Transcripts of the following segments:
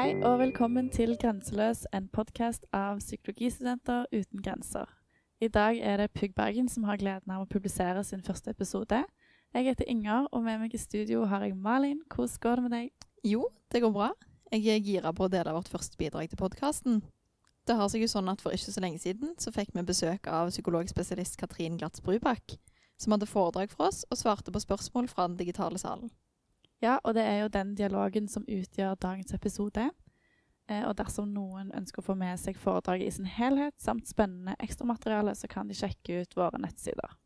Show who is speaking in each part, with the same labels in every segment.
Speaker 1: Hei og velkommen til Grenseløs, en podkast av psykologistudenter uten grenser. I dag er det Pugg Bergen som har gleden av å publisere sin første episode. Jeg heter Inger, og med meg i studio har jeg Malin. Hvordan går det med deg?
Speaker 2: Jo, det går bra. Jeg er gira på å dele vårt første bidrag til podkasten. Det har seg jo sånn at For ikke så lenge siden så fikk vi besøk av psykologspesialist Katrin Glatz Brubakk, som hadde foredrag for oss og svarte på spørsmål fra den digitale salen.
Speaker 1: Ja, og det er jo den dialogen som utgjør dagens episode. Eh, og dersom noen ønsker å få med seg foredraget i sin helhet, samt spennende ekstramateriale, så kan de sjekke ut våre nettsider.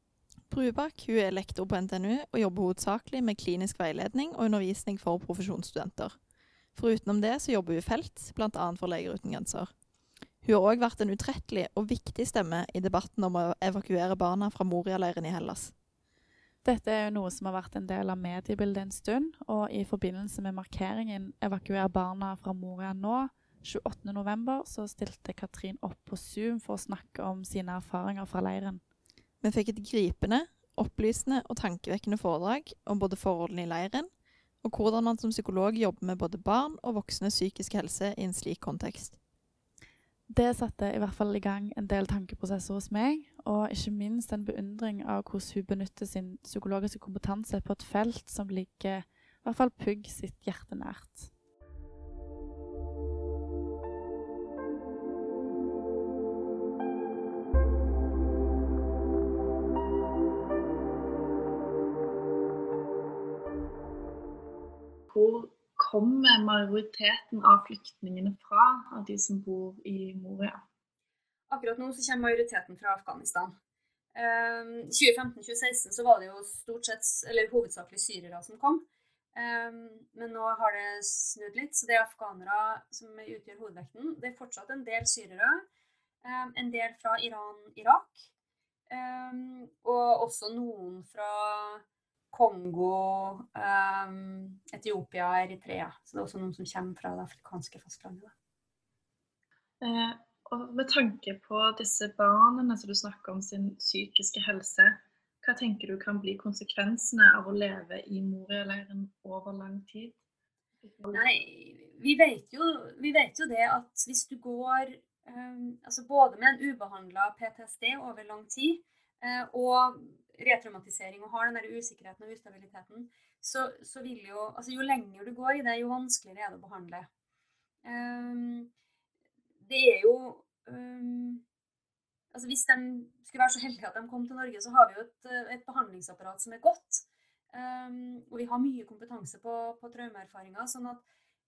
Speaker 2: Brubakk er lektor på NTNU og jobber hovedsakelig med klinisk veiledning og undervisning for profesjonsstudenter. Forutenom det så jobber hun i felt, bl.a. for Leger uten grenser. Hun har òg vært en utrettelig og viktig stemme i debatten om å evakuere barna fra Moria-leiren i Hellas.
Speaker 1: Dette er jo noe som har vært en del av mediebildet en stund, og i forbindelse med markeringen 'Evakuer barna fra Moria nå', 28.11, så stilte Katrin opp på Zoom for å snakke om sine erfaringer fra leiren.
Speaker 2: Vi fikk et gripende, opplysende og tankevekkende foredrag om både forholdene i leiren, og hvordan man som psykolog jobber med både barn og voksnes psykiske helse i en slik kontekst.
Speaker 1: Det satte i hvert fall i gang en del tankeprosesser hos meg, og ikke minst en beundring av hvordan hun benytter sin psykologiske kompetanse på et felt som ligger i hvert fall Pugg sitt hjerte nært.
Speaker 3: Hvor kommer majoriteten av flyktningene fra, av de som bor i Moria?
Speaker 4: Akkurat nå så kommer majoriteten fra Afghanistan. I 2015-2016 så var det jo stort sett, eller hovedsakelig syrere som kom. Um, men nå har det snudd litt, så det er afghanere som utgjør hovedvekten. Det er fortsatt en del syrere. Um, en del fra Iran, Irak. Um, og også noen fra Kongo, Etiopia, Eritrea. Så det er også noen som kommer fra det afrikanske fastlandet.
Speaker 3: Og med tanke på disse barna som du snakker om sin psykiske helse, hva tenker du kan bli konsekvensene av å leve i Moria-leiren over lang tid?
Speaker 4: Nei, vi vet, jo, vi vet jo det at hvis du går um, altså både med en ubehandla PTSD over lang tid uh, og retraumatisering og har den der usikkerheten og ustabiliteten, så, så, vil jo altså Jo lenger du går i det, jo vanskeligere er det å behandle. Um, det er jo um, altså Hvis de skulle være så heldige at de kom til Norge, så har vi jo et, et behandlingsapparat som er godt. Um, og vi har mye kompetanse på, på traumeerfaringer, sånn at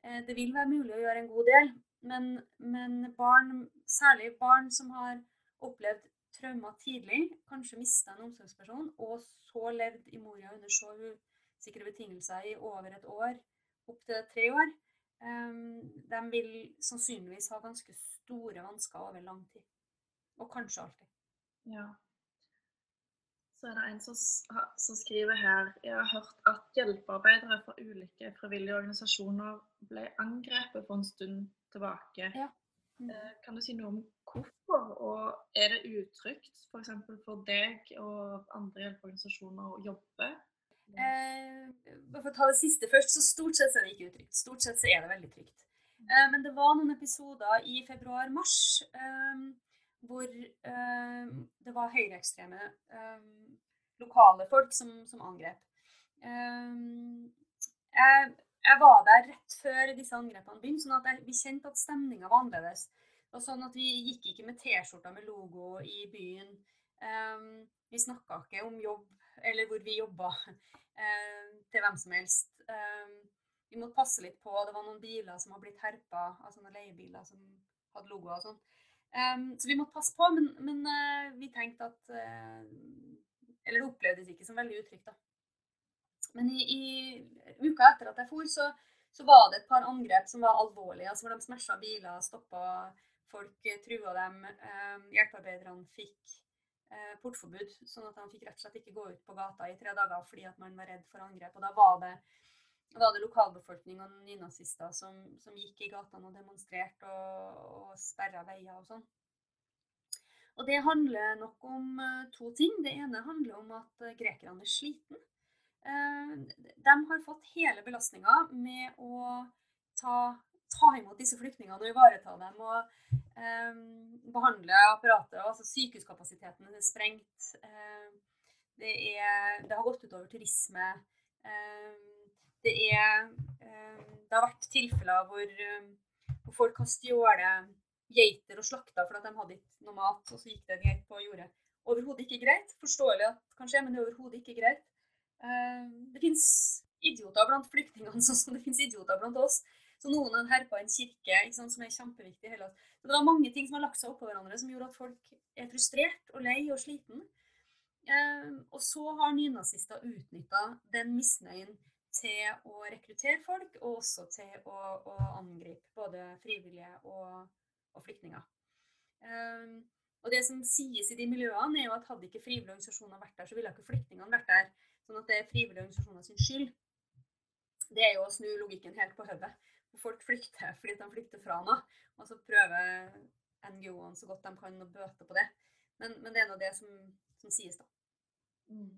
Speaker 4: eh, det vil være mulig å gjøre en god del. Men, men barn, særlig barn som har opplevd traumer tidlig, kanskje mista en omsorgsperson, og så levd i Moria under så usikre betingelser i over et år, opptil tre år, de vil sannsynligvis ha ganske store vansker over lang tid. Og kanskje alltid.
Speaker 3: Ja. Så er det en som, som, skriver her Jeg har hørt at hjelpearbeidere fra ulike frivillige organisasjoner ble angrepet for en stund tilbake.
Speaker 4: Ja.
Speaker 3: Mm. Eh, kan du si noe om hvorfor, og er det utrygt f.eks. For, for deg og andre hjelpeorganisasjoner å jobbe?
Speaker 4: Eh, for å ta det siste først, så stort sett så er det ikke utrygt. Stort sett så er det veldig trygt. Eh, men det var noen episoder i februar-mars eh, hvor eh, det var høyreekstreme lokale folk som, som angrep. Jeg, jeg, var der rett før disse angrepene begynte, sånn at jeg, vi kjente at stemninga var annerledes. Og sånn at Vi gikk ikke med T-skjorter med logo i byen. vi snakka ikke om jobb eller hvor vi jobba til hvem som helst. Um, vi måtte passe litt på. Det var noen biler som har blitt herpa, av sånne leiebiler som hadde logoer og sånn. Så vi måtte passe på, men, men vi tenkte at Eller det opplevdes ikke som veldig utrygt, da. Men i, i uka etter at jeg for, så, så, var det et par angrep som var alvorlige. altså Hvor de smasha biler, stoppa folk, eh, trua dem. Hjelpearbeiderne fikk portforbud, sånn at de fikk rett og slett ikke gå ut på gata i tre dager fordi at man var redd for angrep. Og da var det var det lokalbefolkning og nynazister som, som, gikk i gatene og demonstrerte og, og sperra veier og sånn. Og det handler nok om uh, to ting. Det ene handler om at uh, grekerne er sliten. De har fått hele belastninga med å ta ta imot disse flyktningene og ivareta dem og eh, behandle. Altså sykehuskapasiteten er sprengt. Eh, det, er, det, har gått utover turisme. Eh, det, er, det har vært tilfeller hvor, hvor folk har stjålet geiter og slakta fordi de hadde ikke noe mat, og så gikk det en geit på jordet. Overhodet ikke greit. Forståelig at det kan skje, men det er overhodet ikke greit. Det finnes idioter blant flyktningene, sånn som det finnes idioter blant oss. Så noen hadde herpa en kirke sant, som er kjempeviktig. Hele. Så det var mange ting som har lagt seg oppå hverandre som gjorde at folk er frustrert og lei og sliten. Eh, og så har nynazister utnytta den misnøyen til å rekruttere folk, og også til å, å angripe både frivillige og, og flyktninger. Eh, og det som sies i de miljøene, er jo at hadde ikke frivillige organisasjoner vært der, så ville ikke flyktningene vært der. Sånn at det er frivillige organisasjoner sin skyld. Det er jo å snu logikken helt på hodet. Folk flykter fordi de flykter fra noe, og så prøver NGO-ene så godt de kan å bøte på det. Men, men det er nå det som, som, sies, da. Mm.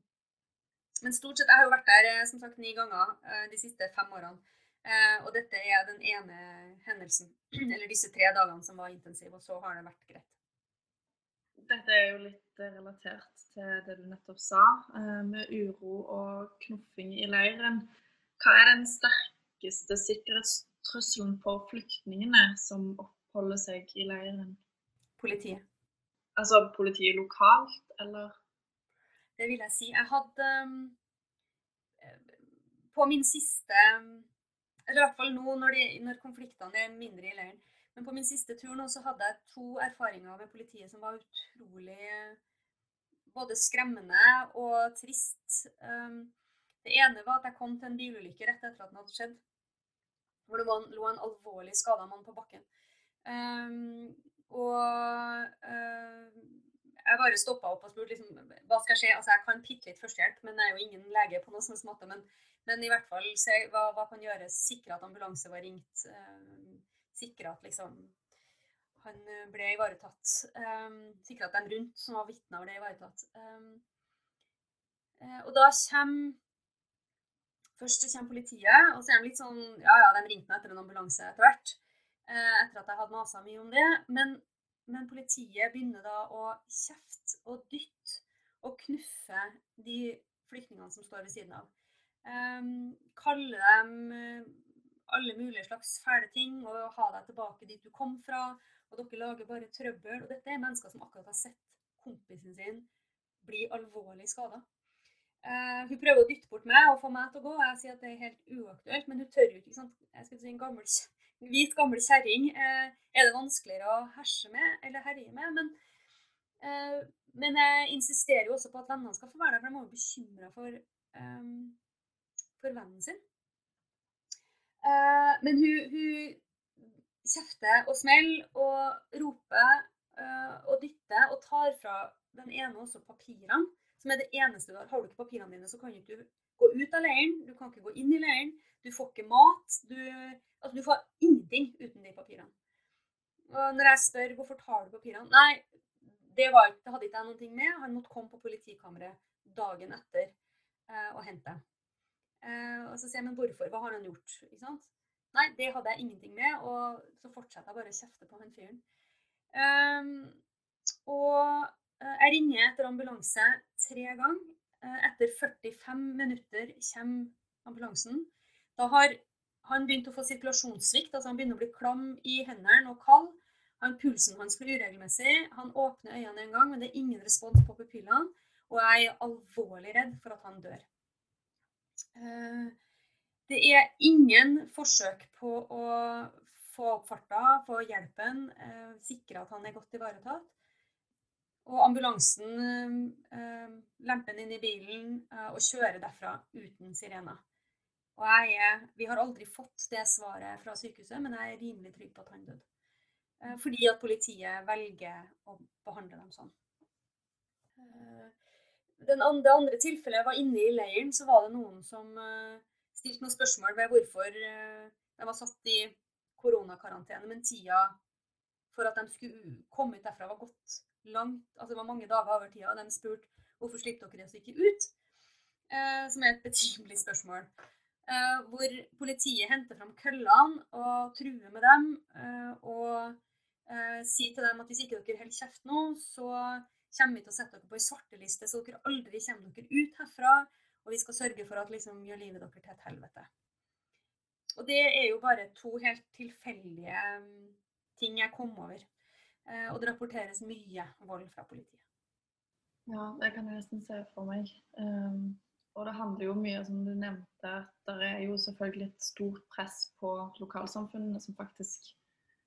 Speaker 4: Men stort sett, jeg har jo vært der eh, som sagt ni ganger eh, de siste fem årene. Eh, og dette er den ene hendelsen, eller disse tre dagene som var intensive, og så har det vært greit.
Speaker 3: Dette er jo litt relatert til det du nettopp sa, med uro og knuffing i leiren. Hva er den sterkeste sikkerhetstrusselen for flyktningene som oppholder seg i leiren?
Speaker 4: Politiet.
Speaker 3: Altså politiet lokalt, eller?
Speaker 4: Det vil jeg si. Jeg hadde På min siste Eller i hvert fall nå når, de, når konfliktene er mindre i leiren. Men på min siste tur nå så hadde jeg to erfaringer med politiet som var utrolig både skremmende og trist. Det ene var at jeg kom til en bilulykke rett etter at den hadde skjedd. Hvor det lå en alvorlig skada mann på bakken. og jeg bare stoppa opp og spurte liksom, hva skal skje. Altså, jeg kan bitte litt førstehjelp, men jeg er jo ingen lege på noen som måte. Men, men, i hvert fall se hva, hva kan gjøres. Sikre at ambulanse var ringt. Um, sikre at liksom han eh, ble ivaretatt. Um, sikre at de rundt som var vitner, ble ivaretatt. Um, uh, og da kommer Først kommer politiet, og så er de litt sånn Ja, ja, de ringte meg etter en ambulanse etter hvert. Uh, etter at jeg hadde masa mye om det. Men, men, politiet begynner da å kjefte og dytte og knuffe de flyktningene som står ved siden av. Um, kalle dem alle mulige slags fæle ting og ha deg tilbake dit du kom fra. Og dere lager bare trøbbel. Og dette er mennesker som akkurat har sett kompisen sin bli alvorlig skada. Uh, hun prøver å dytte bort meg og få meg til å gå. Jeg sier at det er helt uaktuelt, men hun tør jo ikke. sant? Jeg skal si En gammel, hvit, gammel kjerring uh, er det vanskeligere å herse med eller herje med. Men, uh, men jeg insisterer jo også på at vennene skal få være der, for de er jo bekymra for, um, for vennen sin. Men hun, hun kjefter og smeller og roper og dytter og tar fra den ene også papirene, som er det eneste du har. Har du ikke papirene dine, så kan du ikke gå ut av leiren, du kan ikke gå inn i leiren, du får ikke mat. Du, altså, du får ingenting uten de papirene. Og når jeg spør hvorfor tar du papirene Nei, det, var, det hadde ikke jeg noe med. Han måtte komme på politikammeret dagen etter eh, og hente. Eh, og så sier jeg men hvorfor, hva har han gjort? Ikke sant? Nei, det hadde jeg ingenting med, og så fortsetter jeg bare å kjefte på han fyren. Um, og uh, jeg ringer etter ambulanse tre ganger. Uh, etter 45 minutter kommer ambulansen. Da har han begynt å få sirkulasjonssvikt, altså han begynner å bli klam i hendene og kald. Han, pulsen hans blir uregelmessig. Han åpner øynene en gang, men det er ingen respons på pupillene. Og jeg er alvorlig redd for at han dør. Eh, det er ingen forsøk på å få opp farta, få hjelpen, eh, sikre at han er godt ivaretatt. Og ambulansen eh, lemper den inn i bilen og kjører derfra uten sirener. Og er, vi har aldri fått det svaret fra sykehuset, men jeg er rimelig trygg på at han døde. Fordi at politiet velger å behandle dem sånn den andre, det andre tilfellet jeg var inne i leiren, så var det noen som uh, stilte noen spørsmål ved hvorfor de var satt i koronakarantene, men tida for at de skulle komme ut derfra, var gått langt. Altså det var mange dager over tida. Og de spurte hvorfor slipper dere oss ikke ut? Eh, som er et betimelig spørsmål. eh, hvor politiet henter fram køllene og truer med dem. eh, og eh, sier til dem at hvis ikke dere holder kjeft nå, så kommer vi til å sette dere på ei svarteliste, så dere aldri kommer dere ut herfra. Og vi skal sørge for at liksom gjør livet dere til et helvete. Og det er jo bare to helt tilfeldige mm, ting jeg kom over. Eh, og det rapporteres mye vold fra politiet.
Speaker 3: Ja, det kan jeg nesten se for meg. Um, og det handler jo mye, som du nevnte, at det er jo selvfølgelig et stort press på lokalsamfunnene som faktisk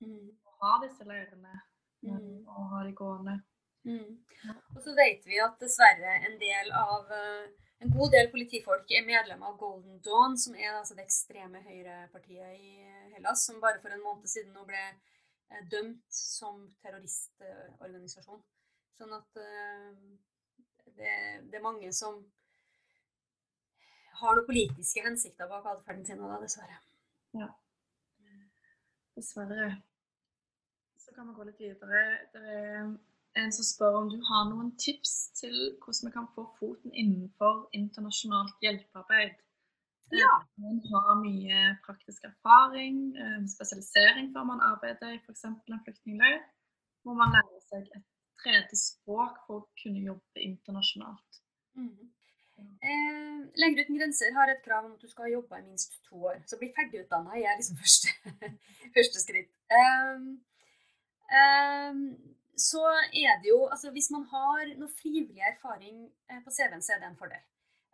Speaker 4: Mm.
Speaker 3: har disse leirene um,
Speaker 4: Mm.
Speaker 3: og har de gående.
Speaker 4: Mm. Og så vet vi at dessverre en del av eh, en god del politifolk er medlem av Golden Dawn, som er altså det ekstreme høyrepartiet i Hellas, som bare for en måned siden nå ble eh, dømt som terroristorganisasjon. Sånn at eh, det, det er mange som har noen politiske hensikter bak atferden sin, da, dessverre.
Speaker 3: Dessverre. Så kan vi gå litt videre. Det er en som spør om du har noen tips til hvordan vi kan få foten innenfor internasjonalt hjelpearbeid.
Speaker 4: Ja.
Speaker 3: Man har mye praktisk erfaring, eh, spesialisering før man arbeider i f.eks. en flyktningleir. Må man lære seg et tredje språk for å kunne jobbe internasjonalt.
Speaker 4: Mm. Eh, Leger uten grenser har et krav om at du skal ha jobba i minst to år. Så bli ferdigutdanna er liksom første, første skritt. Ehm, ehm, så er det jo Altså, hvis man har noe frivillig erfaring eh, på CV-en, så er det en fordel.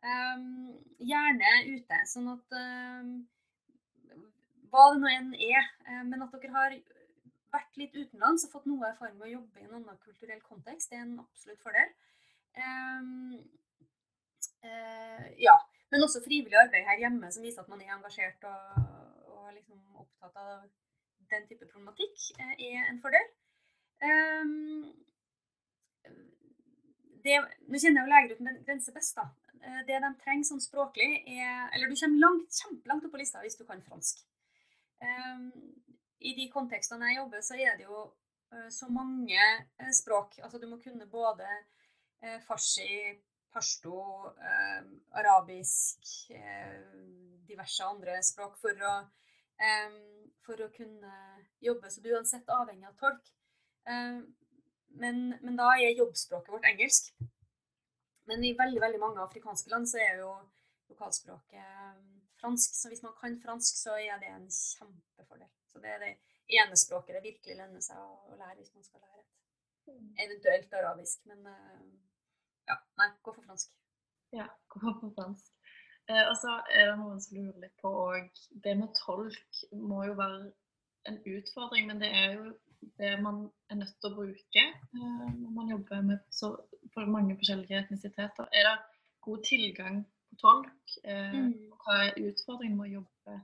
Speaker 4: Ehm, gjerne ute, sånn at um, Hva det nå enn er, um, men at dere har vært litt utenlands og fått noe erfaring med å jobbe i en annen kulturell kontekst, det er en absolutt fordel. Eh, ja. Men også frivillig arbeid her hjemme som viser at man er engasjert og, og liksom opptatt av den type problematikk, eh, er en fordel. Um, det, nå kjenner jeg jo Leger uten grenser best. da. Eh, Det de trenger sånn språklig, er Eller du kommer langt, kjempelangt opp på lista hvis du kan fransk. Ehm, I de kontekstene jeg jobber, så er det jo eh, så mange eh, språk. Altså du må kunne både farsi, pashto, eh, arabisk, diverse andre språk for å, eh, for å kunne jobbe. Så du er uansett avhengig av tolk. Men, men da er jobbspråket vårt engelsk. Men i veldig veldig mange afrikanske land så er jo lokalspråket eh, fransk. Så hvis man kan fransk, så er det en kjempefordel. Så det er det ene språket det virkelig lønner seg å lære hvis man skal lære et. Eventuelt arabisk, men eh, ja, nei, gå for fransk.
Speaker 3: Ja, gå for fransk. Eh, og så er det noen som lurer litt på òg Det med tolk må jo være en utfordring, men det er jo det man er nødt til å bruke eh, når man jobber med så for mange forskjellige etnisiteter. Er det god tilgang på tolk? Eh,
Speaker 4: Mm.
Speaker 3: Hva er utfordringen med å jobbe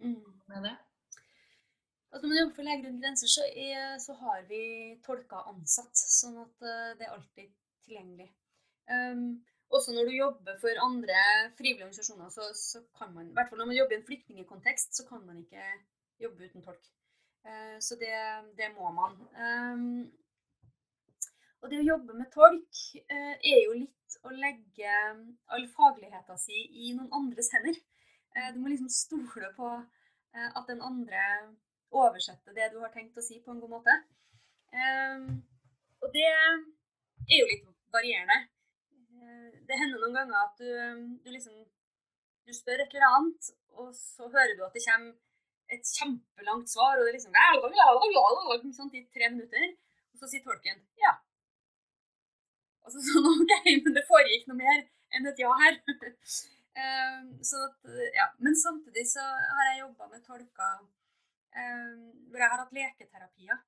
Speaker 4: Mm.
Speaker 3: med det?
Speaker 4: Altså, når man jobber for Leger uten grenser, så, er, så har vi tolker ansatt, sånn at eh, det er alltid tilgjengelig. Um, også når du jobber for andre frivillige organisasjoner, så, så kan man, i hvert fall når man jobber i en flyktningkontekst, så kan man ikke jobbe uten tolk. Uh, så det, det må man. Um, og det å jobbe med tolk eh, er jo litt å legge all fagligheten si i noen andres hender. Eh, du må liksom stole på eh, at den andre oversetter det du har tenkt å si, på en god måte. Eh, og det er jo litt varierende. Eh, det hender noen ganger at du, du liksom du spør et eller annet, og så hører du at det kommer et kjempelangt svar, og det er liksom sånn i tre minutter. Og så sier tolken ja. Og så sånn, OK, men det foregikk noe mer enn et ja her. så at, ja. Men samtidig så har jeg jobba med tolker um, hvor jeg har hatt leketerapier.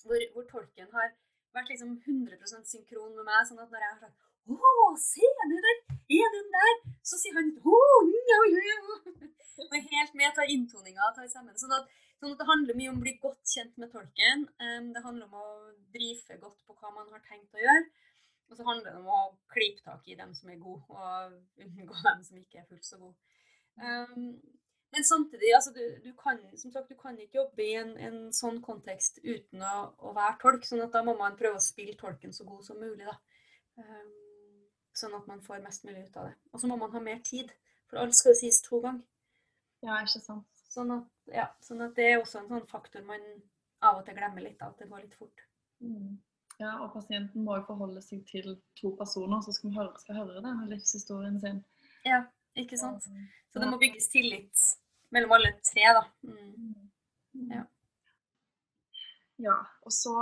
Speaker 4: Hvor, hvor tolken har vært liksom 100% synkron med meg. sånn at når jeg har sagt å, se du der! Er den der? Så sier han å, ja, ja, ja. Og helt med, tar inntoninga, tar sammen. Sånn at, sånn at det handler mye om å bli godt kjent med tolken. Det handler om å brife godt på hva man har tenkt å gjøre. Og så handler det om å klype tak i dem som er gode, og unngå dem som ikke er fullt så gode. Men samtidig, altså, du, du, kan, som sagt, du kan ikke jobbe i en, en sånn kontekst uten å, å, være tolk. sånn at da må man prøve å spille tolken så god som mulig. da. Sånn at man får mest mulig ut av det. Og så må man ha mer tid. For alt skal sies to ganger.
Speaker 3: Ja, ikke sant.
Speaker 4: Sånn at, ja, sånn at det er også en sånn faktor man av og til glemmer litt, at det går litt fort.
Speaker 3: Mm. Ja, og pasienten må jo forholde seg til to personer som skal høre, skal høre det, livshistorien sin.
Speaker 4: Ja, ikke sant? Så det må bygges tillit mellom alle tre, da. Mm. Ja.
Speaker 3: Ja, og så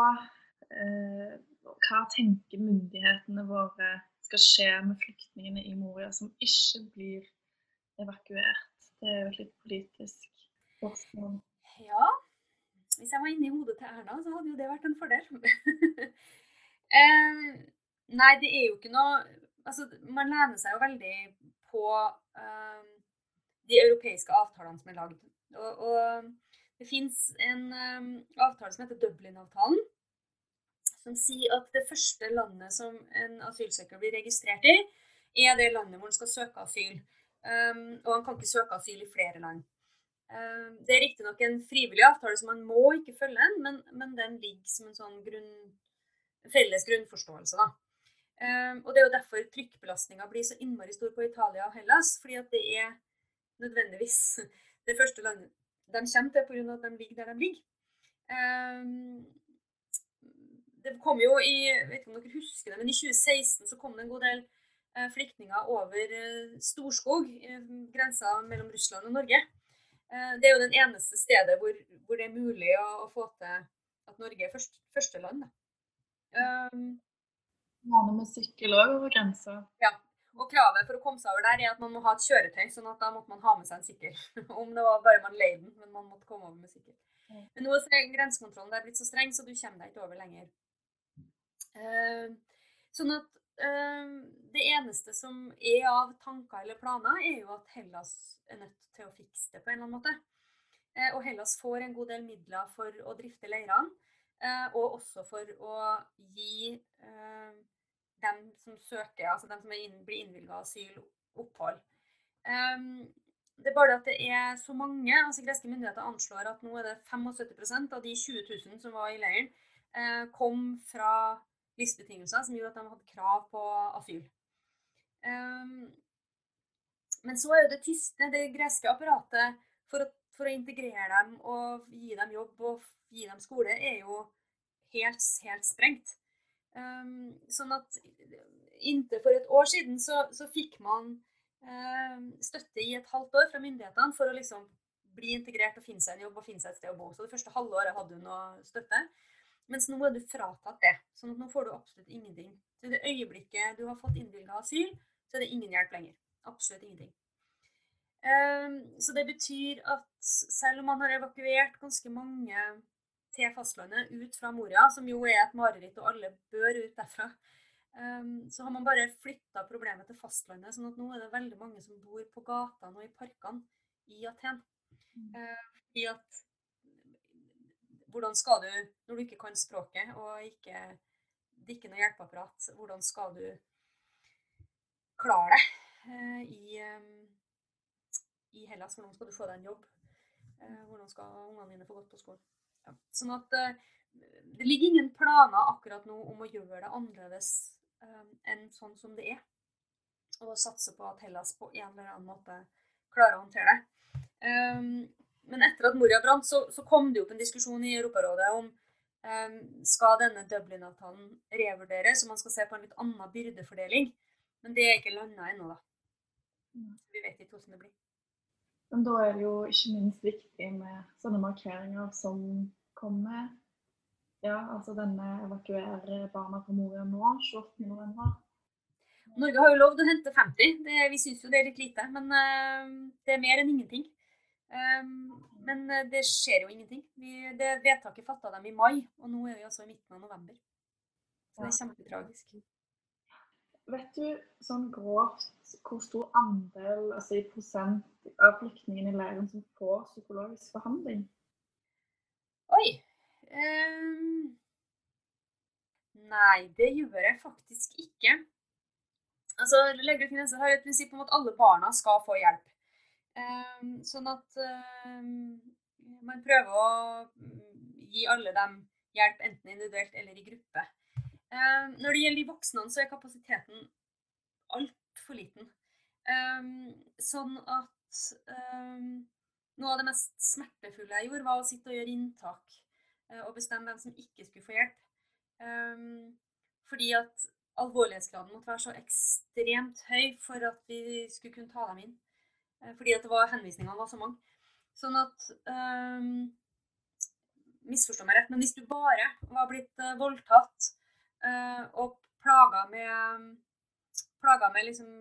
Speaker 3: eh, Hva tenker myndighetene våre skal skje med flyktningene i Moria som ikke blir evakuert? Det er jo et litt politisk.
Speaker 4: Ja, hvis jeg var inne i hodet til Erna, så hadde jo det vært en fordel. eh, nei, det er jo ikke noe Altså, man lener seg jo veldig på eh, de europeiske avtalene som er lagd. Og, og det fins en eh, avtale som heter Dublin-avtalen, som sier at det første landet som en asylsøker blir registrert i, er det landet hvor han skal søke asyl. Um, og han kan ikke søke asyl i flere land. Um, det er riktignok en frivillig avtale, så man må ikke følge den, men, men den ligger som en sånn grunn, felles grunnforståelse. da. Um, og Det er jo derfor trykkbelastninga blir så innmari stor på Italia og Hellas, fordi at det er nødvendigvis det første landet de kommer til pga. at de ligger der de ligger. Um, det kom jo i jeg vet ikke om dere husker det, men i 2016 så kom det en god del eh, flyktninger over eh, Storskog, eh, grensa mellom Russland og Norge. Eh, det er jo den eneste stedet hvor, hvor det er mulig å, å få til at Norge er først, første land. Da. Um,
Speaker 3: Gjerne med sykkel òg over grensa.
Speaker 4: og kravet for å komme seg over der er at man må ha et kjøretøy, sånn at da måtte man ha med seg en sykkel. Om det var bare man leide den, men man måtte komme over med sykkel. Men nå er grensekontrollen der blitt så streng, så du kommer deg ikke over lenger. Uh, sånn at det eneste som er av tanker eller planer, er jo at Hellas er nødt til å fikse det på en eller annen måte. Eh, og Hellas får en god del midler for å drifte leirene, eh, og også for å gi eh, dem som søker, altså dem som inn, blir innvilga asyl, opphold. Um, det er bare at det er så mange. altså Greske myndigheter anslår at nå er det 75% av de 20 000 som var i leiren, eh, kom fra livsbetingelser som gjorde at de hadde krav på asyl. Um, men så er jo det tyske, det greske apparatet for å, for å integrere dem og gi dem jobb og gi dem skole, er jo helt, helt sprengt. Um, sånn at inntil for et år siden så, så fikk man um, støtte i et halvt år fra myndighetene for å liksom bli integrert og finne seg en jobb og finne seg et sted å bo. Så det første halve året hadde hun noe støtte. Mens nå er du fratatt det. Sånn at nå får du absolutt ingenting. Så i det øyeblikket du har fått innvilga asyl, så er det ingen hjelp lenger. Absolutt ingenting. Um, så det betyr at selv om man har evakuert ganske mange til fastlandet ut fra Moria, som jo er et mareritt og alle bør ut derfra, um, så har man bare flytta problemet til fastlandet. sånn at nå er det veldig mange som bor på gatene og i parkene i Aten. Uh, fordi at hvordan skal du, når du ikke kan språket og ikke, det er ikke noe hjelpeapparat, hvordan skal du klare det uh, i, um, i Hellas? Hvordan skal du få deg en jobb? Uh, hvordan skal ungene dine få gått på skolen? Ja. Sånn at det ligger ingen planer akkurat nå om å gjøre det annerledes enn sånn som det er. Og satse på at Hellas på en eller annen måte klarer å håndtere det. Men etter at Moria brant, så, så, kom det opp en diskusjon i Europarådet om um, skal denne Dublin-avtalen revurderes, og man skal se på en litt annen byrdefordeling. Men det er ikke landa ennå, da. Vi vet ikke hvordan det blir.
Speaker 3: Men da er det jo ikke minst viktig med sånne markeringer som kommer. Ja, altså denne evakuerer barna fra Moria nå, 28.11.
Speaker 4: Norge har jo lovd å hente 50. Det, vi syns jo det er litt lite, men uh, det er mer enn ingenting. Um, men uh, det skjer jo ingenting. Vi, det Vedtaket fatta dem i mai, og nå er vi altså i midten av november. Så det er kjempetragisk.
Speaker 3: Vet du sånn grovt hvor stor andel, altså i prosent, av flyktningene i leiren som får psykologisk behandling?
Speaker 4: Oi. Um, nei, det gjør jeg faktisk ikke. Altså, Leger uten grenser har et prinsipp om at alle barna skal få hjelp. Um, sånn at um, man prøver å gi alle dem hjelp enten individuelt eller i gruppe. Um, når det gjelder de voksne, så er kapasiteten altfor liten. Sånn at noe av det mest smertefulle jeg gjorde, var å sitte og gjøre inntak uh, og bestemme hvem som ikke skulle få hjelp. Fordi at alvorlighetsgraden måtte være så ekstremt høy for at vi skulle kunne ta dem inn. Uh, fordi at det var, henvisningene var så mange. Sånn at um, Misforstå meg rett, men hvis du bare var blitt uh, voldtatt og plaga med, plaga med liksom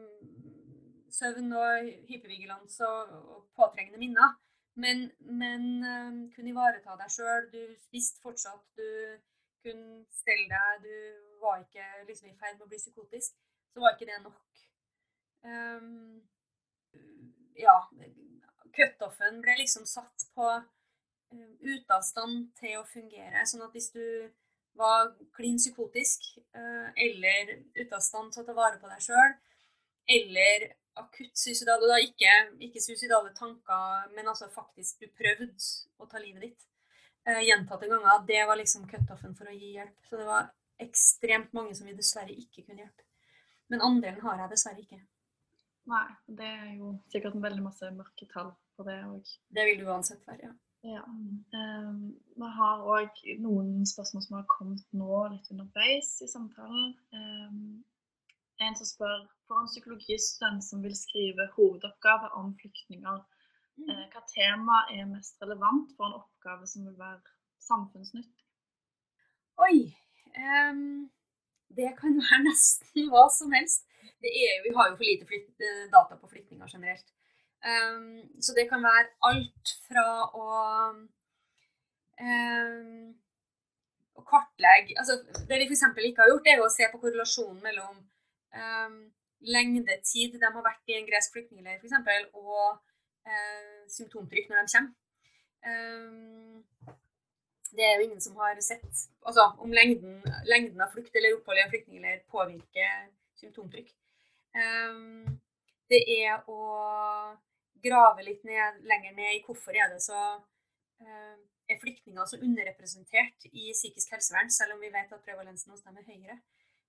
Speaker 4: søvn og hypervigilans og, og påtrengende minner. Men, men um, kunne ivareta deg sjøl. Du visste fortsatt du kunne stelle deg. Du var ikke liksom, i ferd med å bli psykotisk. Så var ikke det nok. Um, ja Cutoffen ble liksom satt på um, ute til å fungere. Sånn at hvis du var klin psykotisk uh, eller ute til å ta vare på deg sjøl, eller akutt suicidal, og da ikke, ikke suicidale tanker, men altså faktisk du prøvde å ta livet ditt uh, gjentatte ganger, det var liksom cutoffen for å gi hjelp. Så det var ekstremt mange som vi dessverre ikke kunne hjelpe. Men andelen har jeg dessverre ikke.
Speaker 3: Nei, det er jo sikkert en veldig masse mørketall på det òg.
Speaker 4: Det vil du uansett være, ja.
Speaker 3: Ja. Um, vi har òg noen spørsmål som har kommet nå litt underveis i samtalen. Um, en som spør for en psykologistudent som vil skrive hovedoppgave om flyktninger, mm. uh, hva tema er mest relevant for en oppgave som vil være samfunnsnyttig?
Speaker 4: Oi. Um, det kan være nesten hva som helst. Er, vi har jo for lite eh, data på flyktninger generelt. Um, så det kan være alt fra å um, kartlegge altså Det vi f.eks. ikke har gjort, er å se på korrelasjonen mellom um, lengdetid de har vært i en gresk flyktningleir f.eks., og uh, symptomtrykk når de kommer. Um, det er jo ingen som har sett altså, om lengden, lengden av flukt eller opphold i en flyktningleir påvirker symptomtrykk. Um, det er å grave litt ned, lenger ned i hvorfor er det så uh, er flyktninger så underrepresentert i psykisk helsevern, selv om vi vet at prevalensen hos dem er høyere.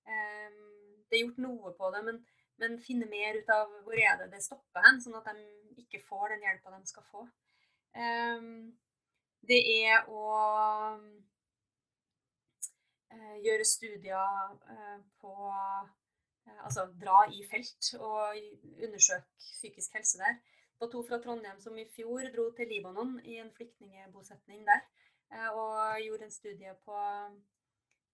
Speaker 4: Um, det er gjort noe på det, men, men, finne mer ut av hvor er det det stopper hen, sånn at de ikke får den hjelpa de skal få. Um, det er å uh, gjøre studier uh, på Altså dra i felt og undersøke psykisk helse der. Det var to fra Trondheim som i fjor dro til Libanon i en flyktningbosetning der. Og gjorde en studie på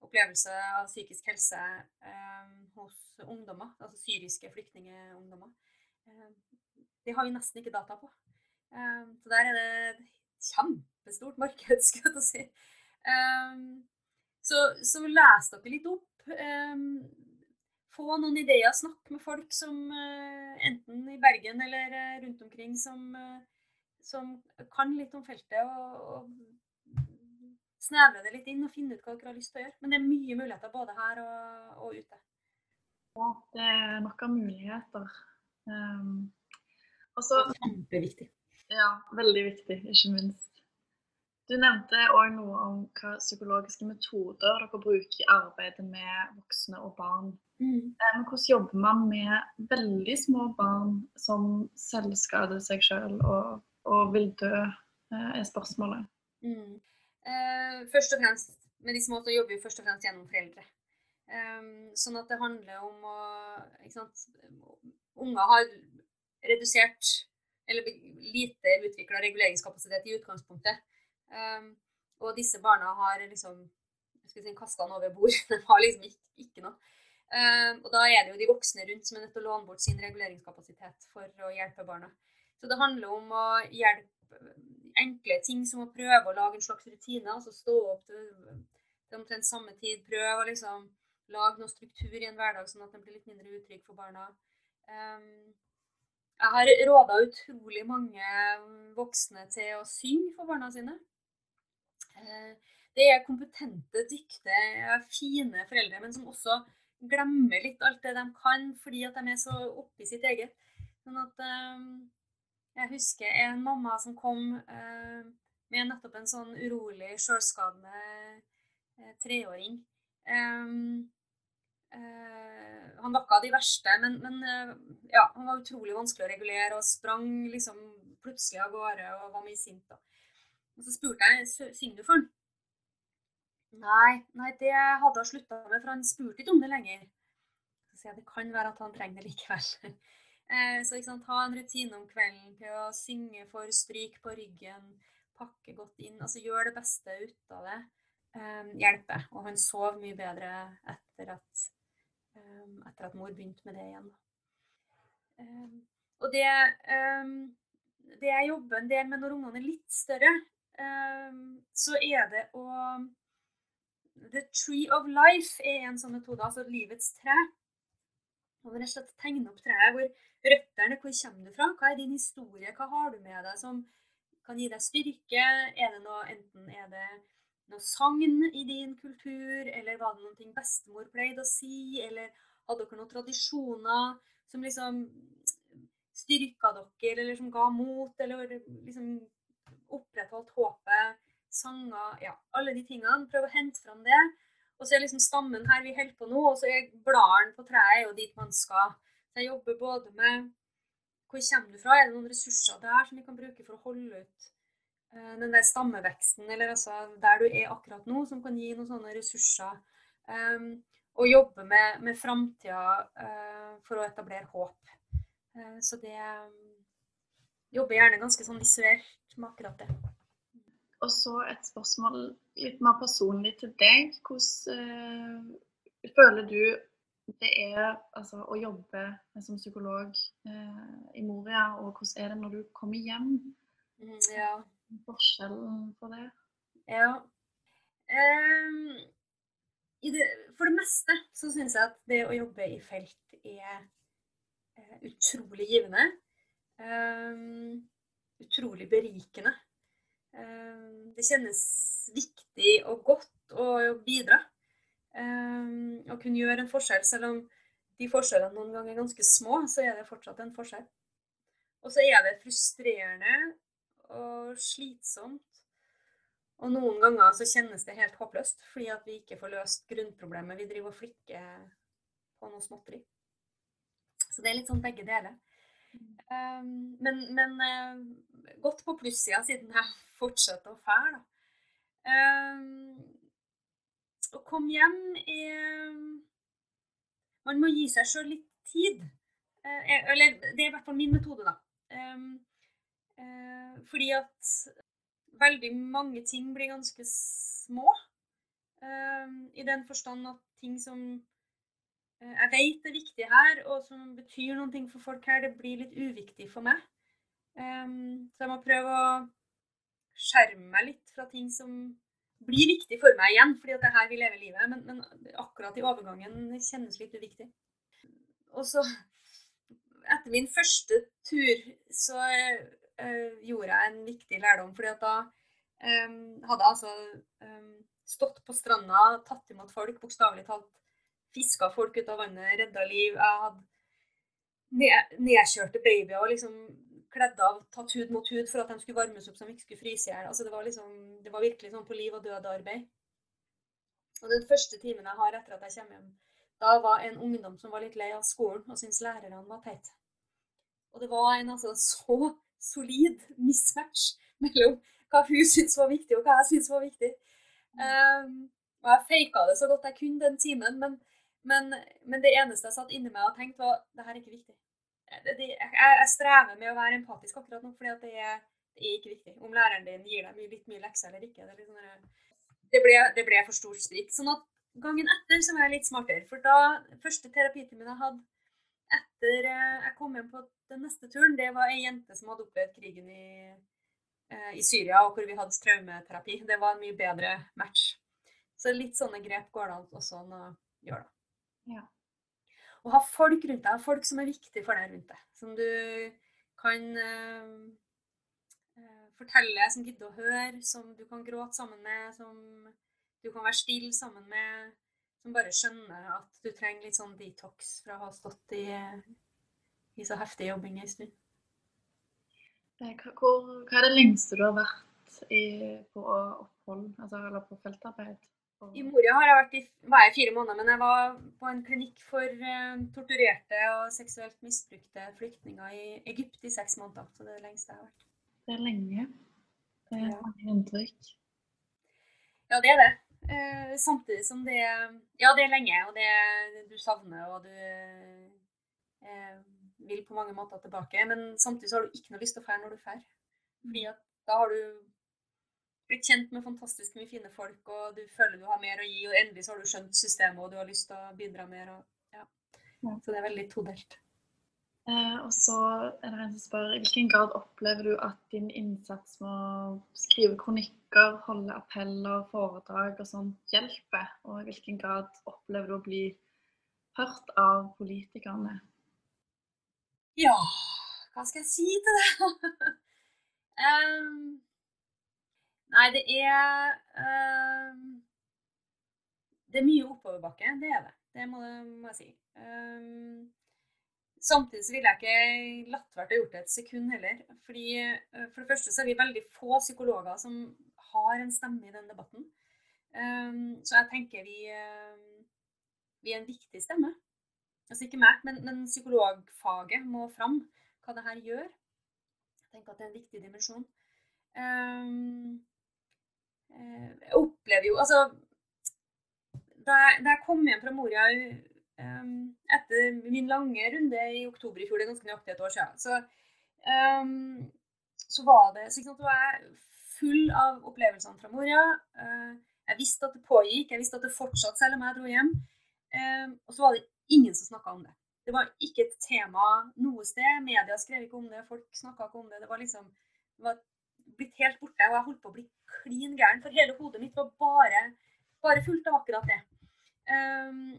Speaker 4: opplevelse av psykisk helse eh, hos ungdommer, altså syriske flyktningungdommer. Eh, det har vi nesten ikke data på. Eh, så der er det et kjempestort marked, skulle jeg si. Eh, så, så les dere litt opp. Eh, få noen ideer. Snakk med folk som eh, enten i Bergen eller rundt omkring som, som kan litt om feltet. og, og snevre det litt inn og finne ut hva dere har lyst til å gjøre. Men det er mye muligheter både her og, og ute.
Speaker 3: Ja, det er nok av muligheter. Um,
Speaker 4: også, Kjempeviktig.
Speaker 3: Ja, veldig viktig, ikke minst. Du nevnte òg noe om hva psykologiske metoder dere bruker i arbeidet med voksne og barn. Mm. Eh, men hvordan jobber man med veldig små barn som selvskader seg sjøl og, og, vil dø, eh, er spørsmålet.
Speaker 4: Mm. Eh, først og fremst, Med de små så jobber vi først og fremst gjennom foreldre. Um, sånn at det handler om å ikke sant, Unger har redusert eller lite utvikla reguleringskapasitet i utgangspunktet. Um, og disse barna har liksom si, kasta den over bord. De har liksom ikke, ikke noe. Um, og da er det jo de voksne rundt som er nødt til å låne bort sin reguleringskapasitet for å hjelpe barna. Så det handler om å hjelpe enkle ting som å prøve å lage en slags rutine. altså Stå opp til, til omtrent samme tid. Prøve å liksom lage noe struktur i en hverdag, sånn at den blir litt mindre utrygg for barna. Um, jeg har råda utrolig mange voksne til å synge for barna sine. Uh, det er kompetente, dyktige, fine foreldre, men som også glemmer litt alt det de kan fordi at de er så oppi sitt eget. Sånn at um, jeg husker en mamma som kom eh, med nettopp en sånn urolig, sjølskadende eh, treåring. Um, uh, Han var de verste, men, men ja, han var utrolig vanskelig å regulere og sprang liksom plutselig av gårde og var mye sint. da. Og så spurte jeg synger du for han. Nei, nei, det hadde han slutta med, for han spurte ikke om det lenger. Så jeg det kan være at han trenger det likevel. Eh, så ikke sant, ha en rutine om kvelden til å synge for stryk på ryggen, pakke godt inn. altså Gjør det beste ut av det. Um, hjelper. Og han sov mye bedre etter at, um, etter at mor begynte med det igjen. Um, og det, det jeg jobber en del med når ungene er litt større, så er det å The Tree of Life er en sånn metode, altså livets tre. Og rett og slett tegne opp treet. Hvor røttene, hvor kommer du fra? Hva er din historie? Hva har du med deg som kan gi deg styrke? Er det noe, enten er det noe sagn i din kultur, eller var det noe bestemor pleide å si, eller hadde dere noen tradisjoner som liksom styrka dere, eller som ga mot, eller liksom opprettholdt håpet? Sanger, ja, alle de tingene. Prøve å hente fram det. Og så er liksom stammen her vi holder på nå, og så er bladene på treet jo dit man skal. Jeg jobber både med hvor kommer du fra, er det noen ressurser der som vi kan bruke for å holde ut uh, den der stammeveksten, eller altså der du er akkurat nå, som kan gi noen sånne ressurser. Um, og jobbe med, med framtida uh, for å etablere håp. Uh, så det um, Jobber gjerne ganske sånn visuelt med akkurat det.
Speaker 3: Og så et spørsmål litt mer personlig til deg. Hvordan uh, føler du det er altså, å jobbe som psykolog uh, i Moria, og hvordan er det når du kommer hjem?
Speaker 4: Mm, ja.
Speaker 3: Forskjellen på det?
Speaker 4: Ja. Um, det, for det meste så syns jeg at det å jobbe i felt er uh, utrolig givende. Um, utrolig berikende. Eh, det kjennes viktig og godt å bidra. Å kunne gjøre en forskjell. Selv om de forskjellene noen ganger er ganske små, så er det fortsatt en forskjell. Og så er det frustrerende og slitsomt. Og noen ganger så kjennes det helt håpløst, fordi at vi ikke får løst grunnproblemet. Vi driver og flikker på noe småtteri. Så det er litt sånn begge deler. Um, men, men uh, godt på plussida, siden jeg fortsetter å fære. Um, å komme hjem er Man må gi seg sjøl litt tid. Uh, eller det er i hvert fall min metode, da. Um, uh, fordi at veldig mange ting blir ganske små. I den forstand at ting som Eh, jeg vet det er viktig her, og som betyr noe for folk her, det blir litt uviktig for meg. Um, så jeg må prøve å skjerme meg litt fra ting som blir viktig for meg igjen, fordi det er her vi lever livet. Men, men, akkurat i overgangen kjennes litt uviktig. Og så, etter min første tur, så uh, gjorde jeg en viktig lærdom. fordi at da um, hadde jeg altså um, stått på stranda, tatt imot folk, bokstavelig talt fiska folk ut av vannet, redda liv. Jeg hadde nedkjørte babyer liksom kledd av, tatt hud mot hud for at de skulle varmes opp så de ikke skulle fryse i hjel. Altså, det, liksom, det var virkelig sånn på liv og død-arbeid. Og Den første timen jeg har etter at jeg kommer hjem, da var en ungdom som var litt lei av skolen og syntes lærerne var teite. Og det var en altså, så solid mismatch mellom hva hun syntes var viktig, og hva jeg syntes var viktig. Um, og jeg faka det så godt jeg kunne den timen, men men, men, det eneste jeg satt inni meg og tenkte, var det her er ikke viktig. Det, det, jeg, jeg, strever med å være empatisk akkurat nå, fordi det er, det, er, ikke viktig. Om læreren din gir deg litt mye lekser eller ikke. Det, sånn, ble, det ble for stort sprik. Sånn at gangen etter så var jeg litt smartere. For da, første terapitimen jeg hadde etter eh, jeg kom hjem på den neste turen, det var ei jente som hadde opplevd krigen i, eh, i Syria, og hvor vi hadde traumeterapi. Det var en mye bedre match. Så litt sånne grep går det an også å gjøre.
Speaker 3: Ja.
Speaker 4: Og ha folk rundt deg, folk som er viktige for deg rundt deg. Som du kan uh, fortelle, som gidder å høre, som du kan gråte sammen med, som du kan være stille sammen med. Som bare skjønner at du trenger litt sånn detox fra å ha stått i, i så heftig jobbing en stund.
Speaker 3: Hva er det lengste du har vært i, på opphold, altså, eller på feltarbeid?
Speaker 4: I Moria har jeg vært i, var jeg fire måneder, men jeg var på en klinikk for eh, torturerte og seksuelt misbrukte flyktninger i Egypt i seks måneder. Så det er det lengste jeg har vært.
Speaker 3: Det er lenge. Det er
Speaker 4: Ja.
Speaker 3: mange inntrykk.
Speaker 4: Ja, det er det. Eh, samtidig som det Ja, det er lenge, og det du savner, og du eh, vil på mange måter tilbake. Men samtidig så har du ikke noe lyst til å dra når du drar. Fordi at da har du blitt kjent med fantastisk mye fine folk, og du føler du har mer å gi, og endelig så har du skjønt systemet, og du har lyst til å bidra mer. Og, ja. Så det er veldig todelt.
Speaker 3: Eh, og så er det en som spør i hvilken grad opplever du at din innsats med å skrive kronikker, holde appeller, foredrag og sånt hjelper? Og i hvilken grad opplever du å bli hørt av politikerne?
Speaker 4: Ja, hva skal jeg si til det? Em, nei, det er uh, Det er mye oppoverbakke, det er det. Det må, må jeg si. Um, samtidig så ville jeg ikke latt være å gjort det et sekund heller. Fordi uh, For det første så er vi veldig få psykologer som har en stemme i den debatten. Um, så jeg tenker vi, uh, vi er en viktig stemme. Altså ikke meg, men, men psykologfaget må fram hva det her gjør. Jeg tenker at det er en viktig dimensjon. Eh, jeg opplever jo Altså da jeg, da jeg kom hjem fra Moria um, etter min lange runde i oktober i fjor, det er ganske nøyaktig et år siden, så, um, så var det så sant, var jeg full av opplevelsene fra Moria. Uh, jeg visste at det pågikk, jeg visste at det fortsatt selv om jeg dro hjem. Um, og så var det ingen som snakka om det. Det var ikke et tema noe sted. Media skrev ikke om det, folk snakka ikke om det. Det var liksom det var blitt helt borte. Og jeg holdt på å bli klin gæren, for hele hodet mitt var bare, bare fullt av akkurat det. Um,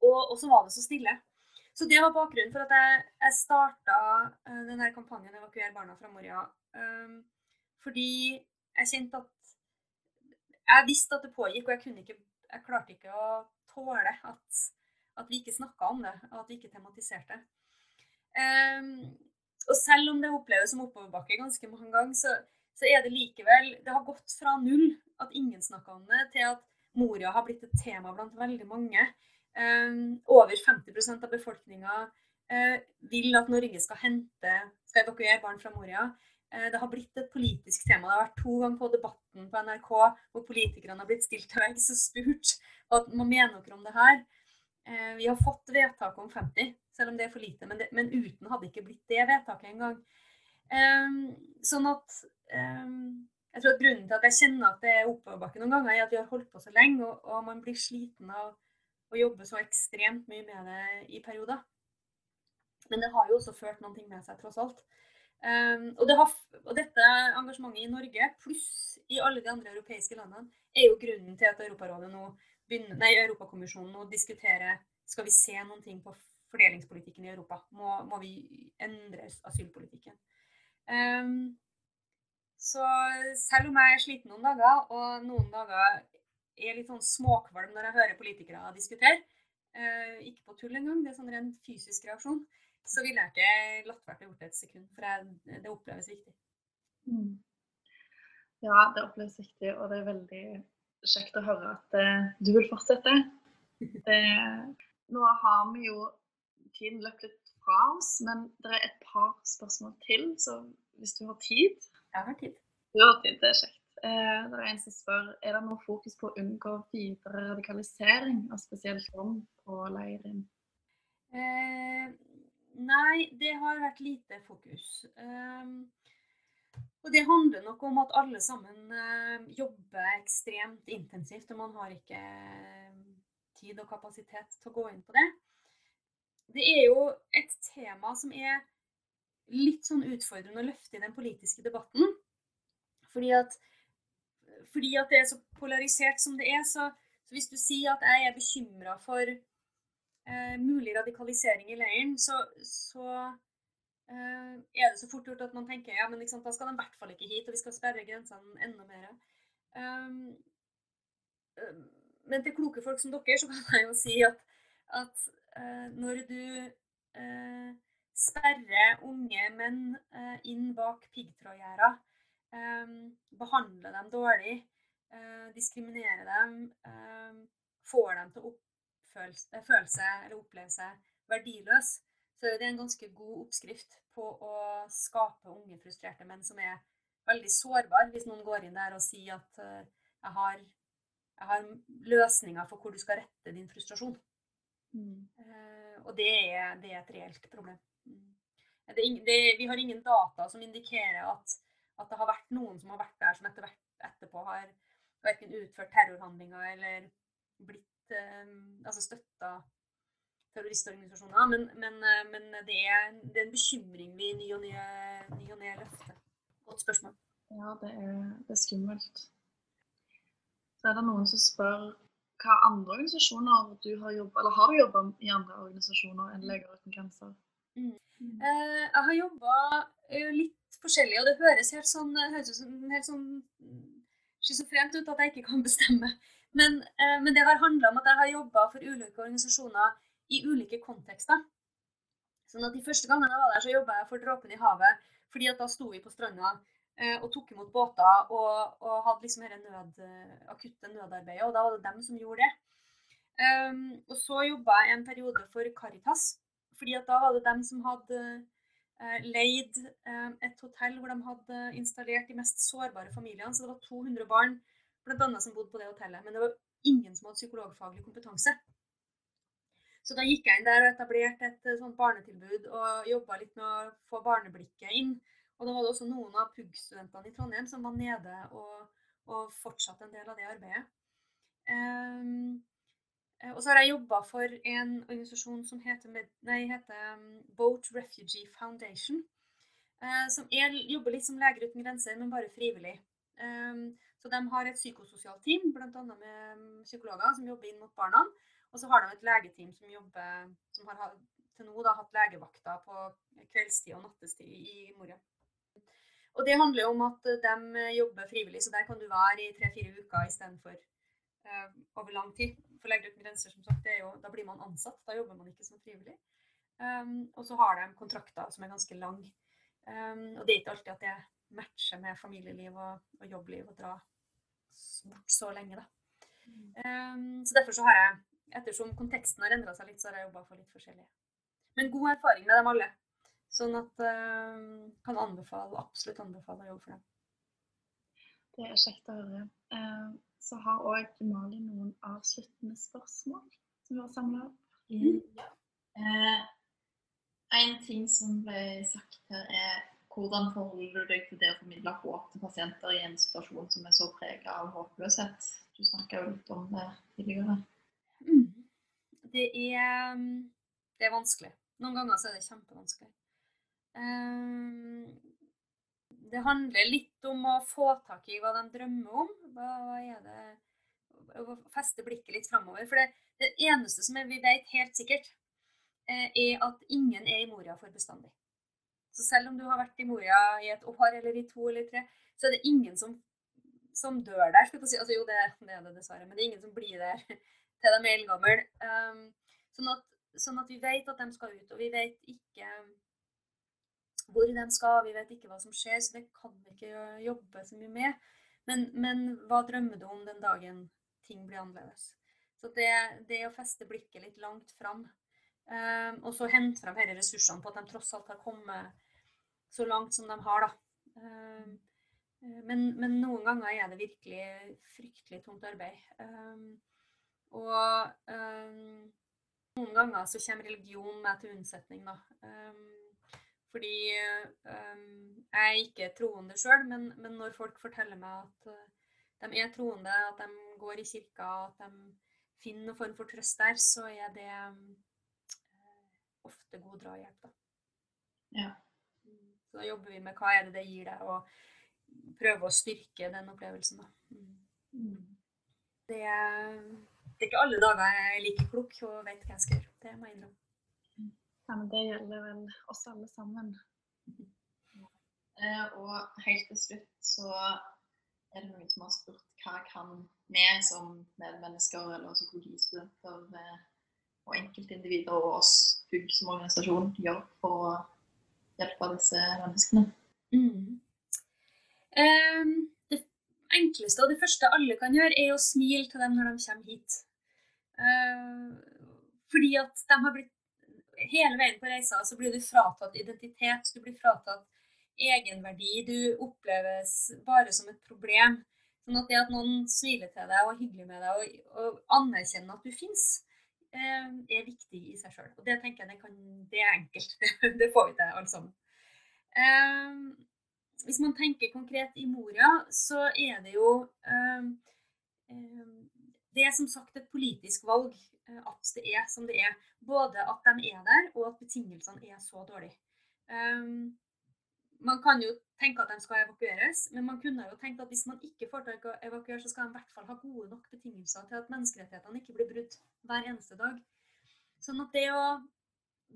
Speaker 4: og, og så var det så stille. Så det var bakgrunnen for at jeg, jeg starta uh, denne kampanjen 'Evakuer barna fra Moria'. Um, fordi jeg kjente at Jeg visste at det pågikk, og jeg, kunne ikke, jeg klarte ikke å tåle at, at vi ikke snakka om det, og at vi ikke tematiserte. Ehm, og selv om det oppleves som oppoverbakke ganske mange ganger, så, så er det likevel Det har gått fra null, at ingen snakka om det, til at Moria har blitt et tema blant veldig mange. Ehm, over 50% av befolkninga vil at Norge skal hente, skal evakuere barn fra Moria. Eh, det har blitt et politisk tema. Det har vært to ganger på Debatten på NRK hvor politikerne har blitt stilt til veggs og spurt hva man mener dere om det her. Eh, Vi har fått vedtak om 50, selv om det er for lite. Men, det, men uten hadde ikke blitt det vedtaket engang. Um, sånn at um, Jeg tror at grunnen til at jeg kjenner at det er oppoverbakke noen ganger, er at vi har holdt på så lenge, og, og man blir sliten av å jobbe så ekstremt mye med det i perioder. Men det har jo også ført noen ting med seg, tross alt. Um, og, det har, og, dette engasjementet i Norge, pluss i alle de andre europeiske landene, er jo grunnen til at Europarådet nå begynner, nei, Europakommisjonen å diskutere skal vi se noen ting på fordelingspolitikken i Europa. Må, må vi endre asylpolitikken? Um, så selv om jeg er sliten noen dager, og noen dager er litt sånn småkvalm når jeg hører politikere diskutere, uh, ikke på tull engang, det er sånn ren fysisk reaksjon, så ville jeg ikke latt være å gjort det et sekund, for jeg, det oppleves viktig.
Speaker 3: Mm. Ja, det oppleves viktig, og det er veldig kjekt å høre at eh, du vil fortsette. Det, nå har vi jo tiden løpt litt fra oss, men det er et par spørsmål til, så hvis du har tid
Speaker 4: Jeg har tid.
Speaker 3: Du har tid, det er kjekt. Eh, det er en som spør er det noe fokus på å unngå videre radikalisering og spesielt rom på leiren.
Speaker 4: Eh, nei, det har vært lite fokus. Um, og det handler nok om at alle sammen uh, jobber ekstremt intensivt, og man har ikke uh, tid og kapasitet til å gå inn på det. Det er jo et tema som er litt sånn utfordrende å løfte i den politiske debatten. Fordi at, fordi at det er så polarisert som det er, så, så hvis du sier at jeg er bekymra for eh, mulig radikalisering i leiren, så, så eh, er det så fort gjort at man tenker ja, men sant, da skal de i hvert fall ikke hit, og vi skal sperre grensene enda mer. Um, um, men til kloke folk som dere, så kan jeg jo si at, at eh, når du eh, sperrer unge menn eh, inn bak piggtrådgjerder, eh, behandler dem dårlig, eh, diskriminerer dem, eh, får dem til å oppføle, eh, seg eller oppleve seg verdiløs, så det er en ganske god oppskrift på å skape unge, frustrerte menn som er veldig sårbare, hvis noen går inn der og sier at eh, jeg har, jeg har løsninger for hvor du skal rette din frustrasjon.
Speaker 3: Mm.
Speaker 4: Eh, og det er, det er et reelt problem. Mm. Det det, vi har ingen data som indikerer at, at, det har vært noen som har vært der, som etter hvert etterpå har verken utført terrorhandlinger eller blitt eh, altså støtta terroristorganisasjoner. Men, men, eh, men det, er, det, er, en bekymring vi ny og ny løfter. Godt spørsmål.
Speaker 3: Ja, det er, det er skummelt. Så er det noen som spør hva andre organisasjoner du har jobbet, eller har du jobba i andre organisasjoner enn Leger uten grenser?
Speaker 4: Mm. Mm. Eh, jeg har jobba eh, litt forskjellig, og det høres helt sånn, høres sånn, helt sånn schizofrent ut at jeg ikke kan bestemme. Men, eh, men det har handla om at jeg har jobba for ulike organisasjoner i ulike kontekster. Sånn at De første gangene jeg var der, så jobba jeg for Dråpen i havet, fordi at da sto vi på stranda Eh, og tok imot båter og, og hadde liksom dette nød, akutte nødarbeidet. Og da var det dem som gjorde det. Um, og så jobba jeg en periode for Caritas. fordi at da var det dem som hadde eh, leid eh, et hotell hvor de hadde installert de mest sårbare familiene. Så det var 200 barn blant annet, som bodde på det hotellet. Men det var ingen som hadde psykologfaglig kompetanse. Så da gikk jeg inn der og etablerte et sånt barnetilbud og jobba litt med å få barneblikket inn. Og da var det også noen av PUG-studentene i Trondheim som var nede og, og fortsatte en del av det arbeidet. Um, og så har jeg jobba for en organisasjon som heter, nei, heter um, Boat Refugee Foundation. Uh, som er, jobber litt som Leger uten grenser, men bare frivillig. Um, så De har et psykososialt team, bl.a. med psykologer som jobber inn mot barna. Og så har de et legeteam som, jobber, som har til nå da, hatt legevakter på kveldstid og nattestid i Moria. Og det handler om at eh, de eh, jobber frivillig, så der kan du være i tre-fire uker istedenfor uh, over lang tid. For Leger uten grenser, som sagt, jo, da blir man ansatt. Da jobber man ikke som frivillig. Um, og så har de kontrakter som er ganske lang. Um, og det er ikke alltid at det matcher med familieliv og, og jobbliv å dra bort så lenge, da. Um, så derfor så har jeg, ettersom konteksten har endra seg litt, så har jeg jobba for litt forskjellige. Men god erfaring med dem alle. Sånn at uh, kan anbefale, absolutt anbefale å jobbe for dem.
Speaker 3: Det er kjekt å høre. Uh, så har òg Malin noen avsluttende spørsmål som vi har samla opp.
Speaker 5: Mm. Uh, en ting som ble sagt her, er hvordan forholder du deg til det å formidle håp til pasienter i en situasjon som er så prega av håpløshet? Du snakka jo litt om det tidligere.
Speaker 4: Mm. Det, er, det er vanskelig. Noen ganger så er det kjempevanskelig. Ehm, det handler litt om å få tak i hva de drømmer om. Hva, er det Å feste blikket litt framover. For det, det eneste som vi vet helt sikkert, eh, er at ingen er i Moria for bestandig. Så selv om du har vært i Moria i et år eller i to eller tre, så er det ingen som, som dør der. Si. Altså, jo, det, det, er det dessverre, men det er ingen som blir der til de er eldgamle. Um, sånn, sånn at vi vet at de skal ut, og vi vet ikke hvor de skal, vi vet ikke hva som skjer, så det kan vi ikke jobbe så mye med. Men, men hva drømmer du om den dagen ting blir annerledes? Så det, det å feste blikket litt langt fram, um, og så hente fram disse ressursene på at de tross alt har kommet så langt som de har, da. Um, men, men, noen ganger er det virkelig fryktelig tungt arbeid. Um, og noen ganger så kommer religion med til unnsetning, da. Fordi um, jeg er ikke troende sjøl, men, men, når folk forteller meg at uh, de er troende, at de går i kirka, at de finner noen form for trøst der, så er det um, ofte god drahjelp, da.
Speaker 5: Ja.
Speaker 4: Så da jobber vi med hva er det det gir deg, og prøver å styrke den opplevelsen, da. Mm. Det, det, er ikke alle dager jeg er like klok og vet hva jeg skal gjøre. Det må jeg innrømme.
Speaker 3: Ja, men det gjelder vel oss alle sammen.
Speaker 5: Eh, og helt til slutt så er det noen som har spurt hva kan vi som medmennesker eller psykologistudenter eh, og enkeltindivider og oss PUG som organisasjon gjøre for å hjelpe disse menneskene?
Speaker 4: Mm. Um, enkleste og det første alle kan gjøre, er å smile til dem når de kommer hit. Uh, fordi at de har blitt Hele veien på reisa så blir du fratatt identitet, du blir fratatt egenverdi. Du oppleves bare som et problem. Sånn at det at noen smiler til deg og er hyggelig med deg og, og anerkjenner at du fins, uh, er viktig i seg sjøl. Og det tenker jeg det, kan, det er enkelt. det får vi til, alle sammen. Hvis man tenker konkret i Moria, så er det jo eh, eh, Det er som sagt et politisk valg eh, at det er som det er. Både at de er der, og at betingelsene er så dårlige. man kan jo tenke at de skal evakueres, men man kunne jo tenkt at hvis man ikke får til å evakuere, så skal de i hvert fall ha gode nok betingelser til at menneskerettighetene ikke blir brutt hver eneste dag. Sånn at det å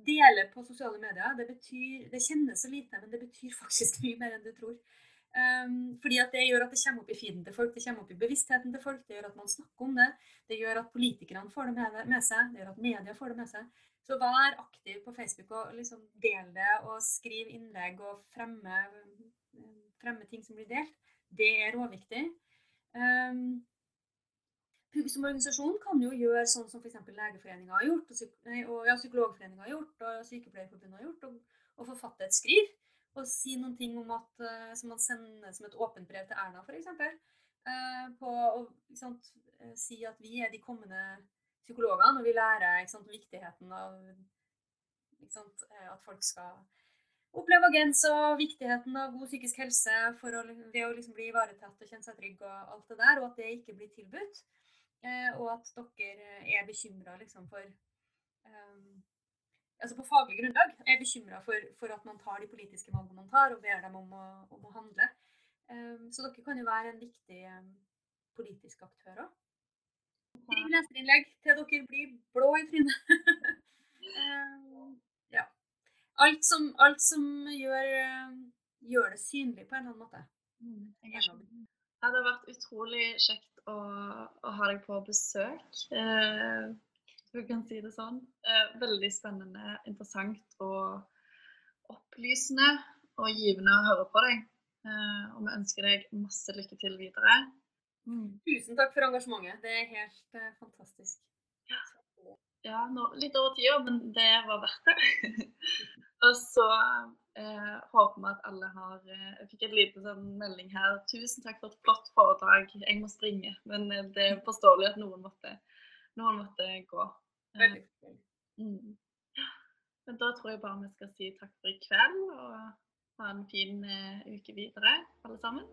Speaker 4: dele på sosiale medier, det, betyr, det kjennes så lite, men det betyr faktisk mye mer enn du tror. Um, fordi at Det gjør at det kommer opp i feeden til folk, det kommer opp i bevisstheten til folk, det gjør at man snakker om det, det gjør at politikerne får det med, med seg, det gjør at media får det med seg. Så vær aktiv på Facebook og liksom del det, og skriv innlegg og fremme, fremme ting som blir delt. Det er råviktig. Um, som organisasjon kan jo gjøre sånn som f.eks. Legeforeningen har gjort, og, og ja, Psykologforeningen har gjort, og Sykepleierforbundet har gjort, og, og forfatte et skriv. Og si noen ting om at, uh, som man sender som et åpent brev til Erna, f.eks. Uh, på å sant, uh, si at vi er de kommende psykologene, og vi lærer sant, viktigheten av sant, at folk skal oppleve agens og viktigheten av god psykisk helse for å, ved å liksom bli ivaretatt og kjenne seg trygg og alt det der, og at det ikke blir tilbudt. Eh, og at dere er bekymra liksom, for um, altså På faglig grunnlag er bekymra for, for, at man tar de politiske valgene man tar, og ber dem om å, om å handle. Um, så dere kan jo være en viktig um, politisk aktør òg. Skriv leserinnlegg til dere blir blå i trynet. ja. Alt som, alt som gjør, gjør, det synlig på en eller annen måte.
Speaker 3: Mm, ja, det har vært utrolig kjekt å, å ha deg på besøk. Eh, du kan si det sånn. Eh, veldig spennende, interessant og opplysende og givende å høre på deg. Eh, og vi ønsker deg masse lykke til videre.
Speaker 4: Mm. Tusen takk for engasjementet. Det er helt eh, fantastisk.
Speaker 3: Ja, nå, litt over tida, men det var verdt det. og så Eh, håper vi at alle har eh, Jeg fikk en liten sånn melding her. Tusen takk for et flott foredrag. Jeg må springe. Men eh, det er forståelig at noen måtte, noen måtte gå. Eh, mm. Men da tror jeg bare vi skal si takk for i kveld, og ha en fin eh, uke videre, alle sammen.